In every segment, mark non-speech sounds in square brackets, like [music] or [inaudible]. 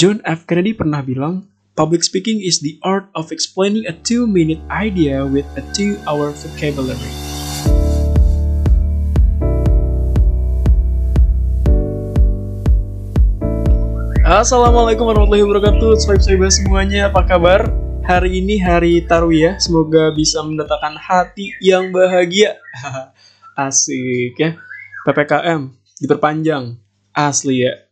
John F. Kennedy pernah bilang, Public speaking is the art of explaining a two-minute idea with a two-hour vocabulary. Assalamualaikum warahmatullahi wabarakatuh. Sohib sohibah semuanya. Apa kabar? Hari ini hari Tarwiyah. Semoga bisa mendatangkan hati yang bahagia. [laughs] Asik ya. PPKM diperpanjang. Asli ya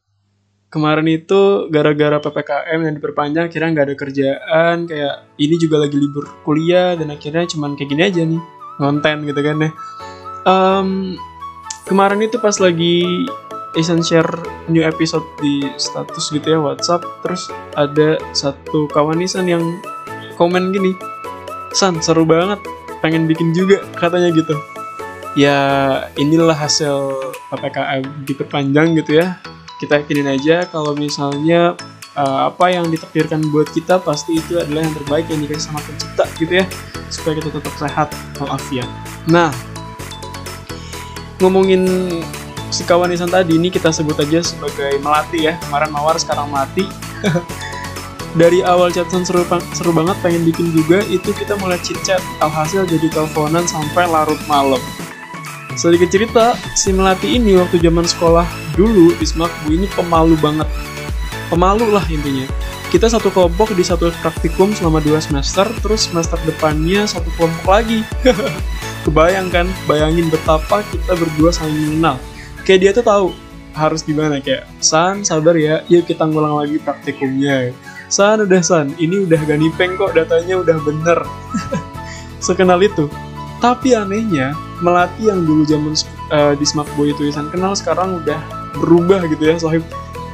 Kemarin itu gara-gara PPKM yang diperpanjang Akhirnya nggak ada kerjaan Kayak ini juga lagi libur kuliah Dan akhirnya cuman kayak gini aja nih Ngonten gitu kan ya. Um, Kemarin itu pas lagi Isan share new episode di status gitu ya WhatsApp terus ada satu kawan Isan yang komen gini San seru banget pengen bikin juga katanya gitu. Ya inilah hasil PPKM diperpanjang gitu ya kita yakinin aja kalau misalnya uh, apa yang ditakdirkan buat kita pasti itu adalah yang terbaik yang dikasih sama pencipta gitu ya supaya kita tetap sehat walafiat. Nah ngomongin si kawan Isan tadi ini kita sebut aja sebagai melati ya. Kemarin mawar sekarang melati. [laughs] Dari awal chatan seru, seru banget pengen bikin juga itu kita mulai chit chat alhasil jadi teleponan sampai larut malam sedikit cerita si melati ini waktu zaman sekolah dulu di Smakbu ini pemalu banget. Pemalu lah intinya. Kita satu kelompok di satu praktikum selama dua semester terus semester depannya satu kelompok lagi. [laughs] Kebayang kan? Bayangin betapa kita berdua saling mengenal. Kayak dia tuh tahu harus gimana kayak San sabar ya yuk kita ngulang lagi praktikumnya. San udah San ini udah gak nipeng kok datanya udah bener. [laughs] Sekenal itu. Tapi anehnya melati yang dulu zaman uh, di Smakboy itu San. Kenal sekarang udah berubah gitu ya sohib.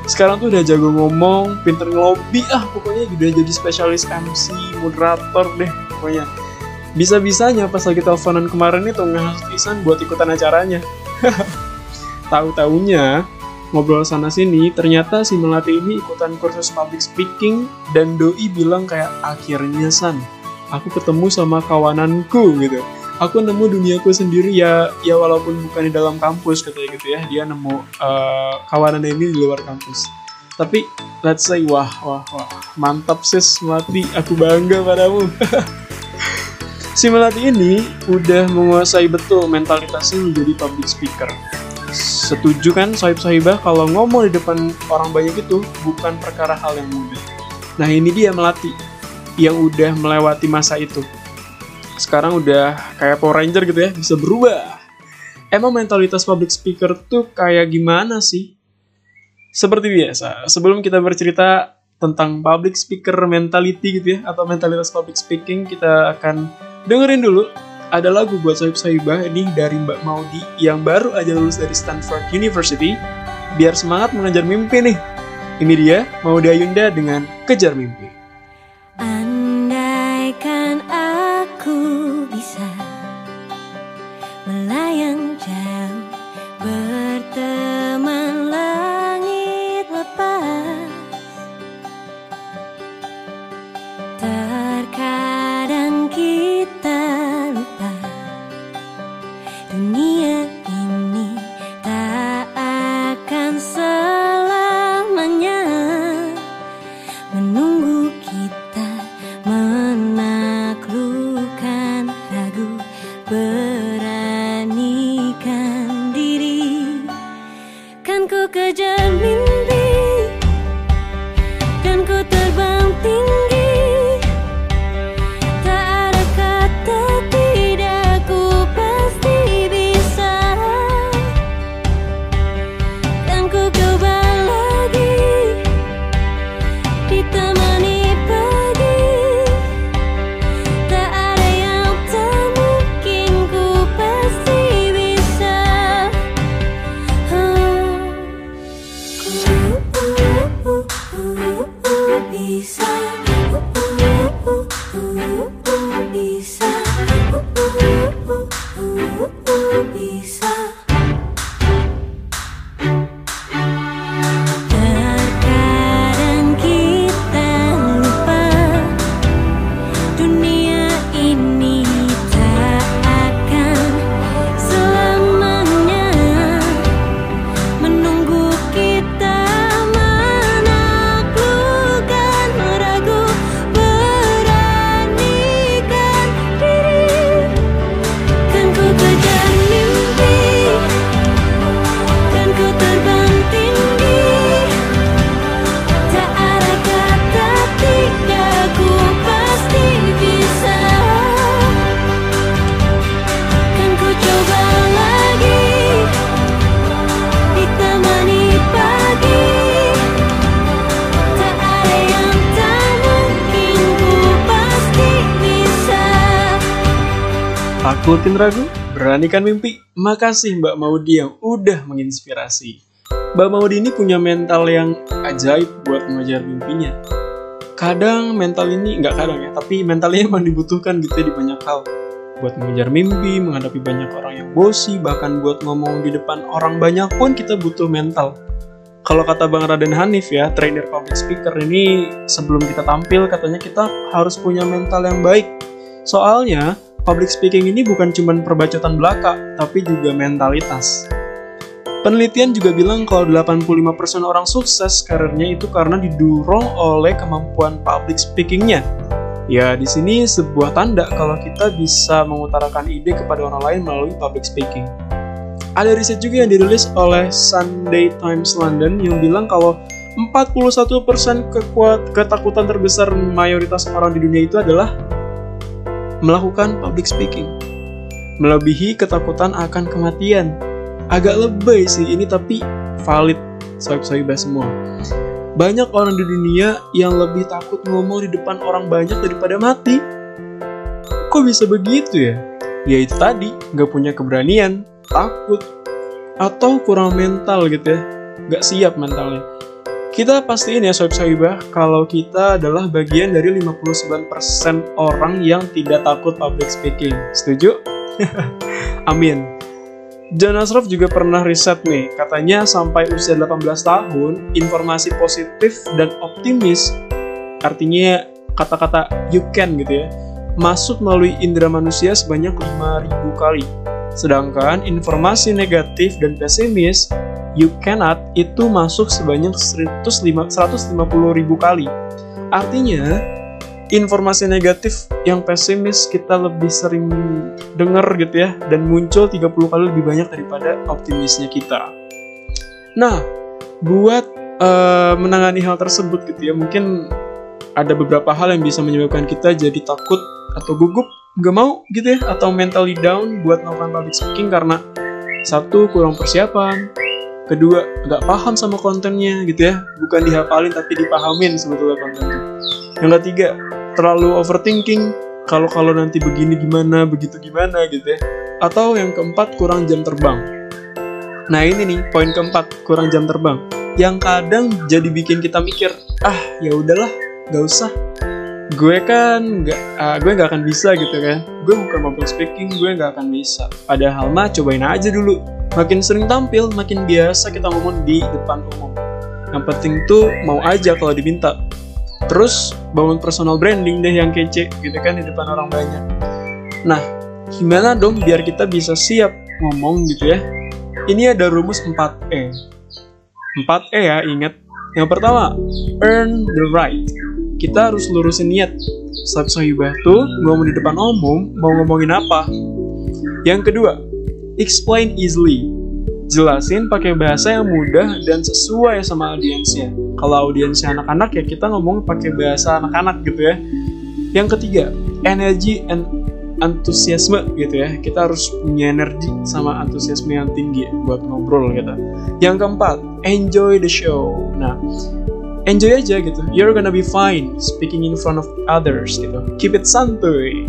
Sekarang tuh udah jago ngomong pinter ngelobi ah pokoknya udah jadi spesialis MC moderator deh pokoknya. Bisa-bisanya pas lagi teleponan kemarin itu ngasih Isan buat ikutan acaranya. [laughs] Tahu-taunya ngobrol sana sini ternyata si melati ini ikutan kursus public speaking dan doi bilang kayak akhirnya san aku ketemu sama kawananku gitu aku nemu duniaku sendiri ya ya walaupun bukan di dalam kampus katanya gitu ya. Dia nemu uh, kawanan ini di luar kampus. Tapi let's say wah wah wah mantap sis. Melati aku bangga padamu. [laughs] Si melati ini udah menguasai betul mentalitasnya menjadi public speaker. Setuju kan sohib sohibah kalau ngomong di depan orang banyak itu bukan perkara hal yang mudah. Nah ini dia melati yang udah melewati masa itu. Sekarang udah kayak Power Ranger gitu ya, bisa berubah. Emang mentalitas public speaker tuh kayak gimana sih? Seperti biasa, sebelum kita bercerita tentang public speaker mentality gitu ya, atau mentalitas public speaking, kita akan dengerin dulu ada lagu buat Sohib Sohibah ini dari Mbak Maudi yang baru aja lulus dari Stanford University. Biar semangat mengejar mimpi nih. Ini dia Maudi Ayunda dengan Kejar Mimpi. Andaikan Mungkin ragu? Beranikan mimpi. Makasih Mbak Maudi yang udah menginspirasi. Mbak Maudi ini punya mental yang ajaib buat mengejar mimpinya. Kadang mental ini, nggak kadang ya, tapi mentalnya emang dibutuhkan gitu ya di banyak hal. Buat mengejar mimpi, menghadapi banyak orang yang bosi, bahkan buat ngomong di depan orang banyak pun kita butuh mental. Kalau kata Bang Raden Hanif ya, trainer public speaker ini sebelum kita tampil katanya kita harus punya mental yang baik. Soalnya, public speaking ini bukan cuma perbacotan belaka, tapi juga mentalitas. Penelitian juga bilang kalau 85% orang sukses karirnya itu karena didorong oleh kemampuan public speakingnya. Ya, di sini sebuah tanda kalau kita bisa mengutarakan ide kepada orang lain melalui public speaking. Ada riset juga yang dirilis oleh Sunday Times London yang bilang kalau 41% kekuat ketakutan terbesar mayoritas orang di dunia itu adalah melakukan public speaking. Melebihi ketakutan akan kematian. Agak lebay sih ini tapi valid sohib-sohibah semua. Banyak orang di dunia yang lebih takut ngomong di depan orang banyak daripada mati. Kok bisa begitu ya? Ya itu tadi, nggak punya keberanian, takut, atau kurang mental gitu ya. Nggak siap mentalnya. Kita pastiin ya sohib sohibah kalau kita adalah bagian dari 59% orang yang tidak takut public speaking. Setuju? [laughs] Amin. John Asraf juga pernah riset nih, katanya sampai usia 18 tahun, informasi positif dan optimis, artinya kata-kata you can gitu ya, masuk melalui indera manusia sebanyak 5.000 kali. Sedangkan informasi negatif dan pesimis, you cannot, itu masuk sebanyak 150 ribu kali. Artinya, informasi negatif yang pesimis kita lebih sering dengar gitu ya, dan muncul 30 kali lebih banyak daripada optimisnya kita. Nah, buat eh, menangani hal tersebut gitu ya, mungkin ada beberapa hal yang bisa menyebabkan kita jadi takut atau gugup gak mau gitu ya atau mentally down buat melakukan public speaking karena satu kurang persiapan kedua nggak paham sama kontennya gitu ya bukan dihafalin tapi dipahamin sebetulnya kontennya. Yang ketiga terlalu overthinking kalau kalau nanti begini gimana begitu gimana gitu ya. Atau yang keempat kurang jam terbang. Nah ini nih poin keempat kurang jam terbang. Yang kadang jadi bikin kita mikir ah ya udahlah nggak usah gue kan nggak ah, gue nggak akan bisa gitu kan. Gue bukan public speaking gue nggak akan bisa. Padahal mah cobain aja dulu. Makin sering tampil makin biasa kita ngomong di depan umum. Yang penting tuh mau aja kalau diminta. Terus bangun personal branding deh yang kece gitu kan di depan orang banyak. Nah gimana dong biar kita bisa siap ngomong gitu ya? Ini ada rumus 4E 4E ya ingat. Yang pertama earn the right kita harus lurusin niat. Saat sohibah tuh ngomong di depan umum mau ngomongin apa? Yang kedua explain easily. Jelasin pakai bahasa yang mudah dan sesuai sama audiensnya. Kalau audiensnya anak-anak ya kita ngomong pakai bahasa anak-anak gitu ya. Yang ketiga energy and antusiasme gitu ya. Kita harus punya energi sama antusiasme yang tinggi buat ngobrol gitu yang keempat enjoy the show. Nah enjoy aja gitu. You're gonna be fine speaking in front of others gitu. Keep it santuy.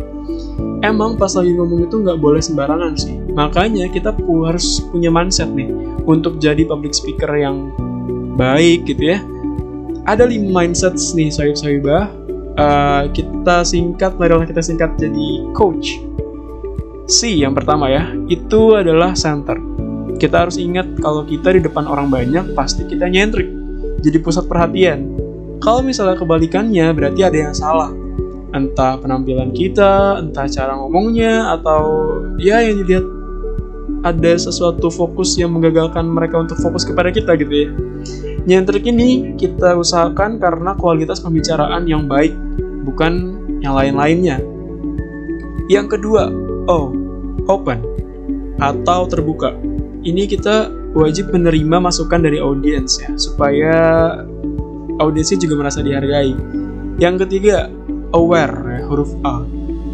Emang pas lagi ngomong itu nggak boleh sembarangan sih. Makanya kita harus punya mindset nih. Untuk jadi public speaker yang baik gitu ya. Ada lima mindset nih sohib-sohibah Uh, kita singkat marilah kita singkat jadi coach. C yang pertama ya itu adalah center. Kita harus ingat kalau kita di depan orang banyak pasti kita nyentrik jadi pusat perhatian. Kalau misalnya kebalikannya, berarti ada yang salah. Entah penampilan kita, entah cara ngomongnya, atau ya yang dilihat ada sesuatu fokus yang menggagalkan mereka untuk fokus kepada kita gitu ya. Nyentrik ini kita usahakan karena kualitas pembicaraan yang baik, bukan yang lain-lainnya. Yang kedua, oh, open atau terbuka. Ini kita wajib menerima masukan dari audiens ya, supaya audiensnya juga merasa dihargai. Yang ketiga, aware ya, huruf A.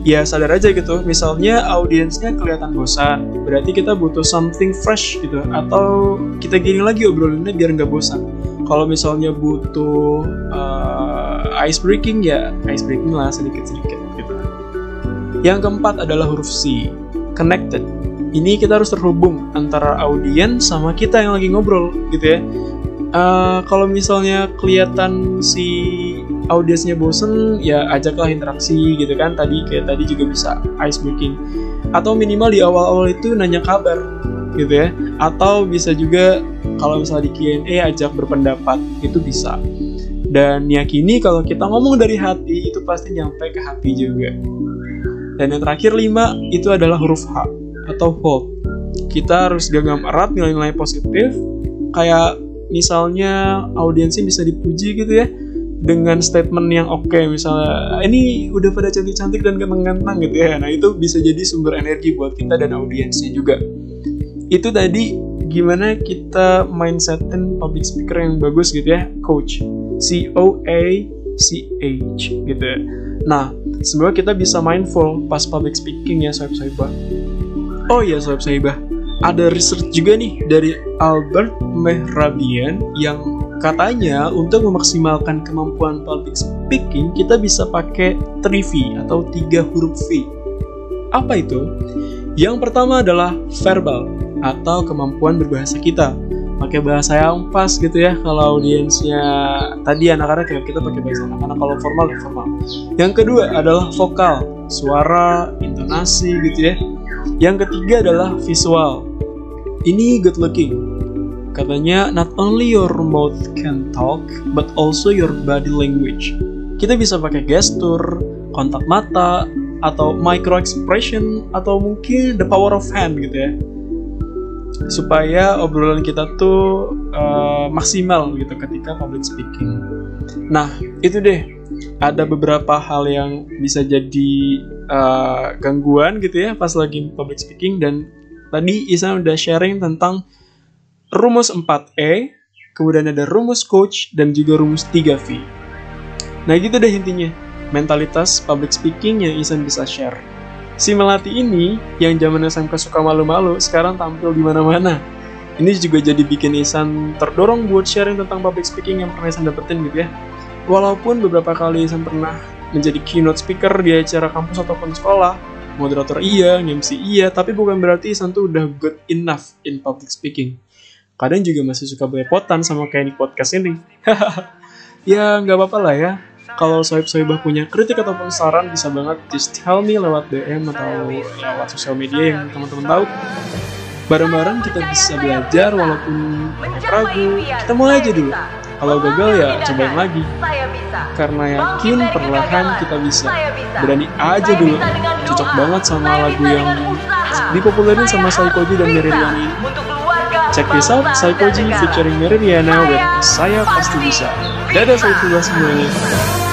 Ya sadar aja gitu, misalnya audiensnya kelihatan bosan, berarti kita butuh something fresh gitu, atau kita gini lagi obrolannya biar nggak bosan. Kalau misalnya butuh uh, ice breaking ya ice breaking lah sedikit-sedikit gitu. Yang keempat adalah huruf C. connected. Ini kita harus terhubung antara audiens sama kita yang lagi ngobrol gitu ya. Eh, kalau misalnya kelihatan si audiensnya bosen, ya ajaklah interaksi gitu kan. Tadi kayak tadi juga bisa ice breaking. Atau minimal di awal-awal itu nanya kabar gitu ya. Atau bisa juga kalau misalnya di Q&A ajak berpendapat itu bisa. Dan yakini kalau kita ngomong dari hati itu pasti nyampe ke hati juga. Dan yang terakhir lima itu adalah huruf H atau hold. Kita harus genggam erat nilai-nilai positif. Kayak misalnya audiensnya bisa dipuji gitu ya dengan statement yang oke. Misalnya ini udah pada cantik-cantik dan ganteng-ganteng gitu ya. Nah itu bisa jadi sumber energi buat kita dan audiensnya juga. Itu tadi gimana kita mindsetin public speaker yang bagus gitu ya coach. C O A C H gitu ya. Nah semoga kita bisa mindful pas public speaking ya sohib sohibah oh iya sohib sohibah ada research juga nih dari Albert Mehrabian yang katanya untuk memaksimalkan kemampuan public speaking kita bisa pakai 3V atau tiga huruf V. Apa itu? Yang pertama adalah verbal atau kemampuan berbahasa kita. Pakai bahasa yang pas gitu ya kalau audiensnya tadi anak-anak kayak kita pakai bahasa anak-anak kalau formal ya formal. Yang kedua adalah vokal, suara, intonasi gitu ya. Yang ketiga adalah visual, ini good looking. Katanya not only your mouth can talk, but also your body language. Kita bisa pakai gestur, kontak mata, atau micro expression, atau mungkin the power of hand gitu ya. Supaya obrolan kita tuh uh, maksimal gitu ketika public speaking. Nah, itu deh. Ada beberapa hal yang bisa jadi uh, gangguan gitu ya pas lagi public speaking dan Tadi Isan udah sharing tentang rumus 4E, kemudian ada rumus coach, dan juga rumus 3V. Nah gitu deh intinya, mentalitas public speaking yang Isan bisa share. Si Melati ini, yang zaman SMK suka malu-malu, sekarang tampil di mana-mana. Ini juga jadi bikin Isan terdorong buat sharing tentang public speaking yang pernah Isan dapetin gitu ya. Walaupun beberapa kali Isan pernah menjadi keynote speaker di acara kampus ataupun sekolah, moderator iya, MC iya, tapi bukan berarti Isan tuh udah good enough in public speaking. Kadang juga masih suka belepotan sama kayak di podcast ini. [laughs] ya nggak apa-apa lah ya. Kalau sohib-sohibah punya kritik ataupun saran bisa banget just tell me lewat DM atau lewat sosial media yang teman-teman tahu. Bareng-bareng kita bisa belajar walaupun banyak ragu. Kita mulai aja dulu. Kalau gagal ya cobain lagi. Karena yakin perlahan kita bisa. Berani aja dulu. Cocok banget sama lagu yang dipopulerin sama Saikoji dan Meridiana ini. Check this out, Saikoji featuring Meridiana with Saya Pasti Bisa. Dadah saya semuanya.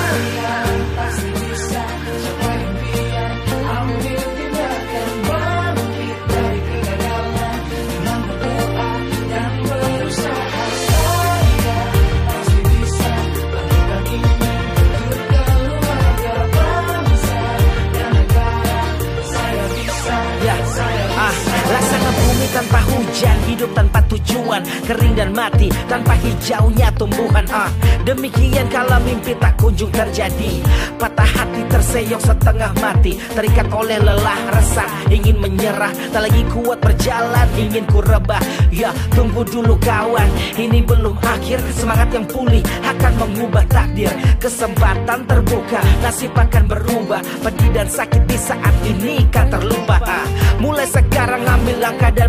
Hujan Hidup tanpa tujuan Kering dan mati Tanpa hijaunya tumbuhan ah. Demikian kalau mimpi tak kunjung terjadi. Patah hati terseok setengah mati Terikat oleh lelah resah Ingin menyerah. Tak lagi kuat berjalan Ingin ku rebah. Ya tunggu dulu kawan Ini belum akhir. Semangat yang pulih Akan mengubah takdir. Kesempatan terbuka Nasib akan berubah. Pedih dan sakit di saat ini Kan terlupa ah. Mulai sekarang ambil langkah dan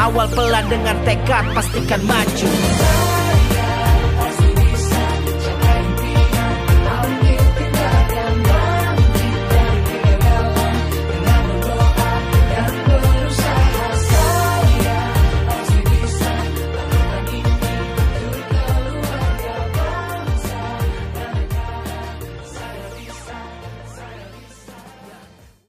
Awal pelan dengan tekad pastikan maju